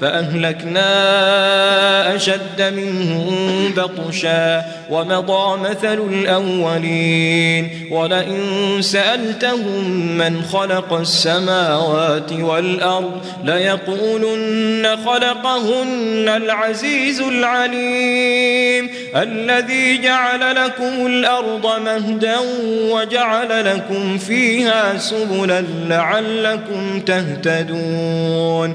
فأهلكنا أشد منهم بطشا ومضى مثل الأولين ولئن سألتهم من خلق السماوات والأرض ليقولن خلقهن العزيز العليم الذي جعل لكم الأرض مهدا وجعل لكم فيها سبلا لعلكم تهتدون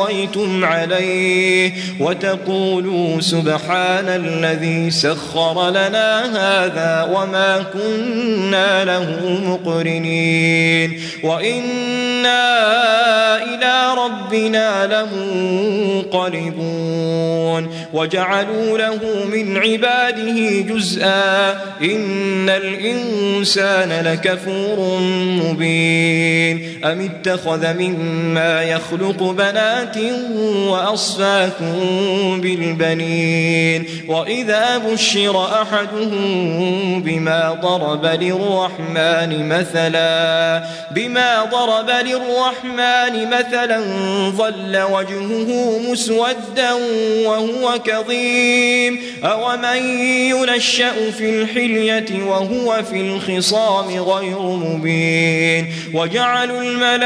استويتم عليه وتقولوا سبحان الذي سخر لنا هذا وما كنا له مقرنين وإنا ربنا لمنقلبون وجعلوا له من عباده جزءا إن الإنسان لكفور مبين أم اتخذ مما يخلق بنات وأصفاكم بالبنين وإذا بشر أحدهم بما ضرب للرحمن مثلا بما ضرب للرحمن مثلا ظل وجهه مسودا وهو كظيم. أومن ينشأ في الحلية وهو في الخصام غير مبين. وجعلوا الملائكة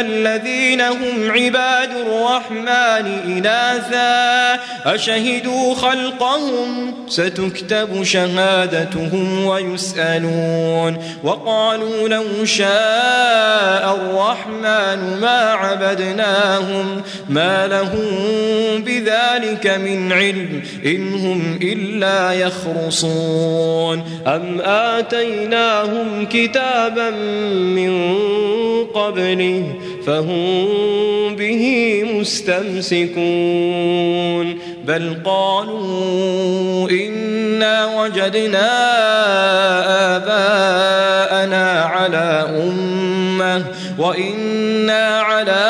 الذين هم عباد الرحمن إناثا. أشهدوا خلقهم؟ ستكتب شهادتهم ويسألون. وقالوا لو شاء الرحمن ما عبدناهم ما لهم بذلك من علم إن هم إلا يخرصون. أم آتيناهم كتابا من قبله فهم به مستمسكون. بل قالوا إنا وجدنا آباءنا على أمة وإنا على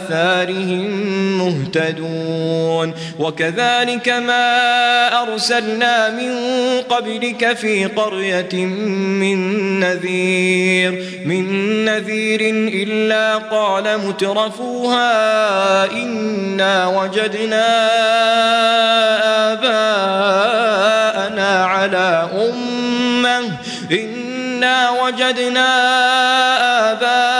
آثارهم مهتدون. وكذلك ما أرسلنا من قبلك في قرية من نذير من نذير إلا قال مترفوها إنا وجدنا آباءنا على أمة إنا وجدنا آباءنا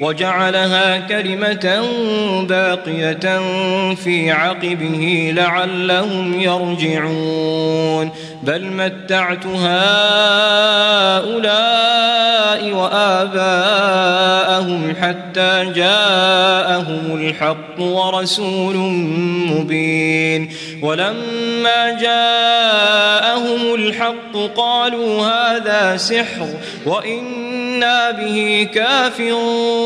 وجعلها كلمة باقية في عقبه لعلهم يرجعون. بل متعت هؤلاء وآباءهم حتى جاءهم الحق ورسول مبين. ولما جاءهم الحق قالوا هذا سحر وإنا به كافرون.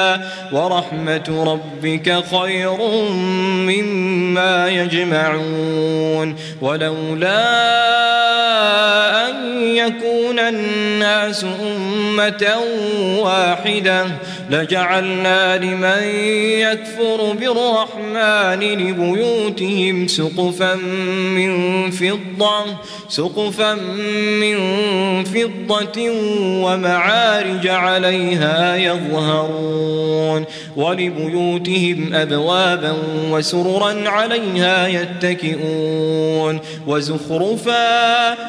ورحمة ربك خير مما يجمعون. ولولا أن يكون الناس أمة واحدة لجعلنا لمن يكفر بالرحمن لبيوتهم سقفا من فضة سقفا من فضة ومعارج عليها يظهرون ولبيوتهم أبوابا وسررا عليها يتكئون وزخرفا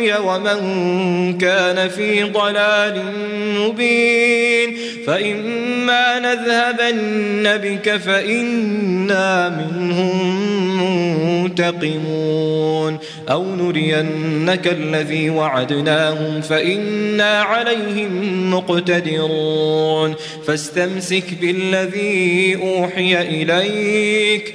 ومن كان في ضلال مبين. فإما نذهبن بك فإنا منهم منتقمون. أو نرينك الذي وعدناهم فإنا عليهم مقتدرون. فاستمسك بالذي أوحي إليك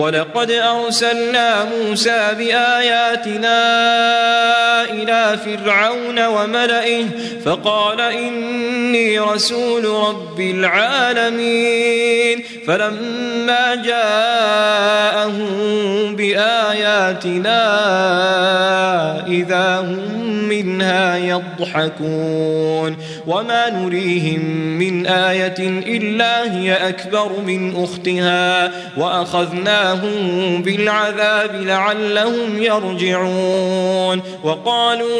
ولقد أرسلنا موسى بآياتنا إلى فرعون وملئه فقال إني رسول رب العالمين فلما جاءهم بآياتنا إذا هم منها يضحكون وما نريهم من آية إلا هي أكبر من أختها وأخذناهم بالعذاب لعلهم يرجعون وقالوا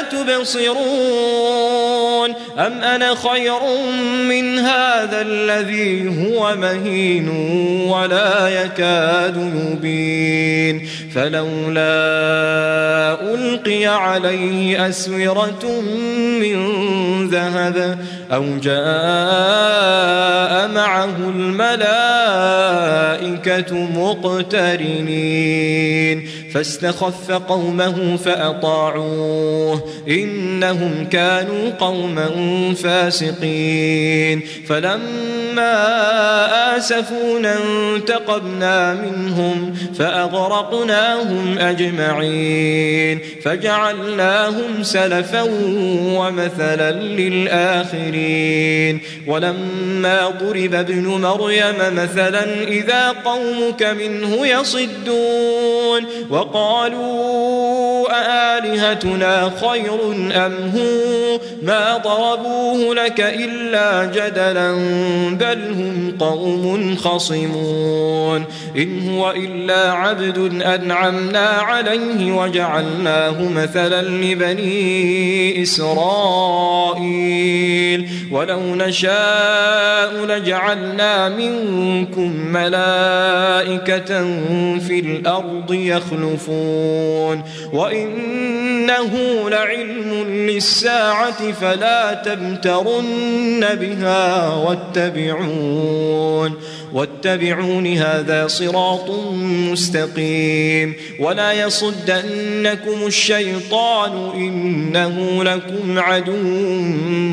تبصرون أم أنا خير من هذا الذي هو مهين ولا يكاد يبين فلولا ألقي عليه أسورة من ذهب أو جاء معه الملائكة مقترنين. فاستخف قومه فأطاعوه. إنهم كانوا قوما فاسقين. فلما آسفونا انتقمنا منهم فأغرقناهم أجمعين فجعلناهم سلفا ومثلا للآخرين ولما ضرب ابن مريم مثلا إذا قومك منه يصدون وقالوا أآلهتنا خير أم هو ما ضربوه لك إلا جدلا بل هم قوم خصمون إن هو إلا عبد أنعمنا عليه وجعلناه مثلا لبني إسرائيل ولو نشاء لجعلنا منكم ملائكة في الأرض يخلفون وإنه لعلم للساعة فلا تمترن بها واتبعون خاشعون واتبعون هذا صراط مستقيم ولا يصدنكم الشيطان إنه لكم عدو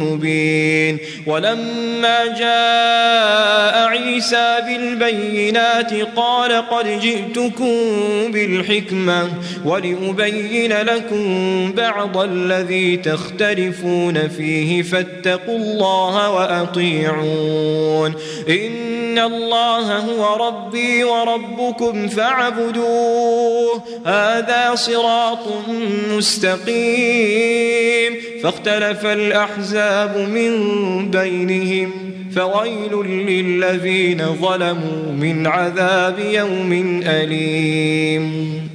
مبين ولما جاء عيسى بالبينات قال قد جئتكم بالحكمة ولأبين لكم بعض الذي تختلفون فيه فاتقوا الله وأطيعون إن الله هو ربي وربكم فاعبدوه. هذا صراط مستقيم. فاختلف الأحزاب من بينهم. فويل للذين ظلموا من عذاب يوم أليم.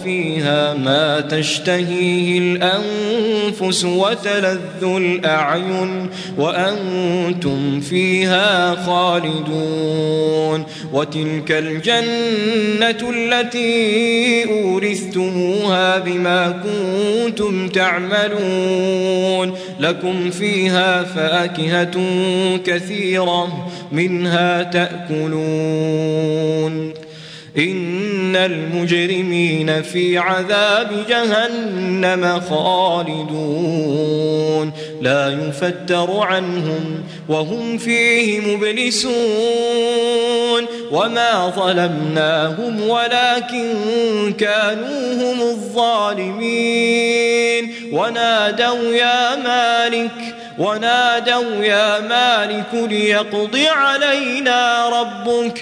وفيها ما تشتهيه الأنفس وتلذ الأعين وأنتم فيها خالدون وتلك الجنة التي أورثتموها بما كنتم تعملون لكم فيها فاكهة كثيرة منها تأكلون إن المجرمين في عذاب جهنم خالدون. لا يفتر عنهم وهم فيه مبلسون. وما ظلمناهم ولكن كانوا هم الظالمين. ونادوا يا مالك ونادوا يا مالك ليقض علينا ربك.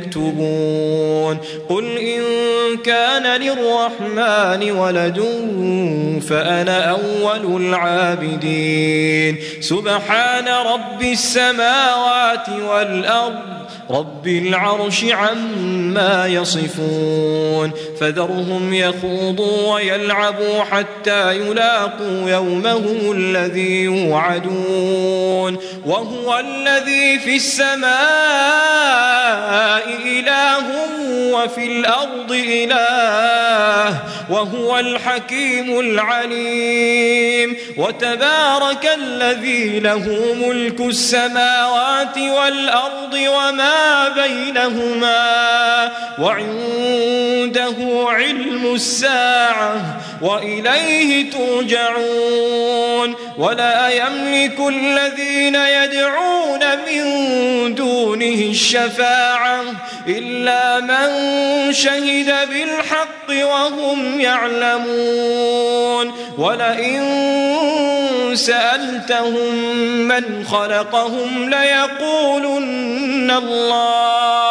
يكتبون. قل إن كان للرحمن ولد فأنا أول العابدين. سبحان رب السماوات والأرض رب العرش عما يصفون فذرهم يخوضوا ويلعبوا حتى يلاقوا يومهم الذي يوعدون وهو الذي في السماء إله وفي الأرض إله وهو الحكيم العليم. وتبارك الذي له ملك السماوات والأرض وما بينهما وعنده علم الساعة وإليه ترجعون. ولا يملك الذين يدعون من دونه الشفاعة إلا من شهد بالحق وهم يعلمون. ولئن سألتهم من خلقهم ليقولن الله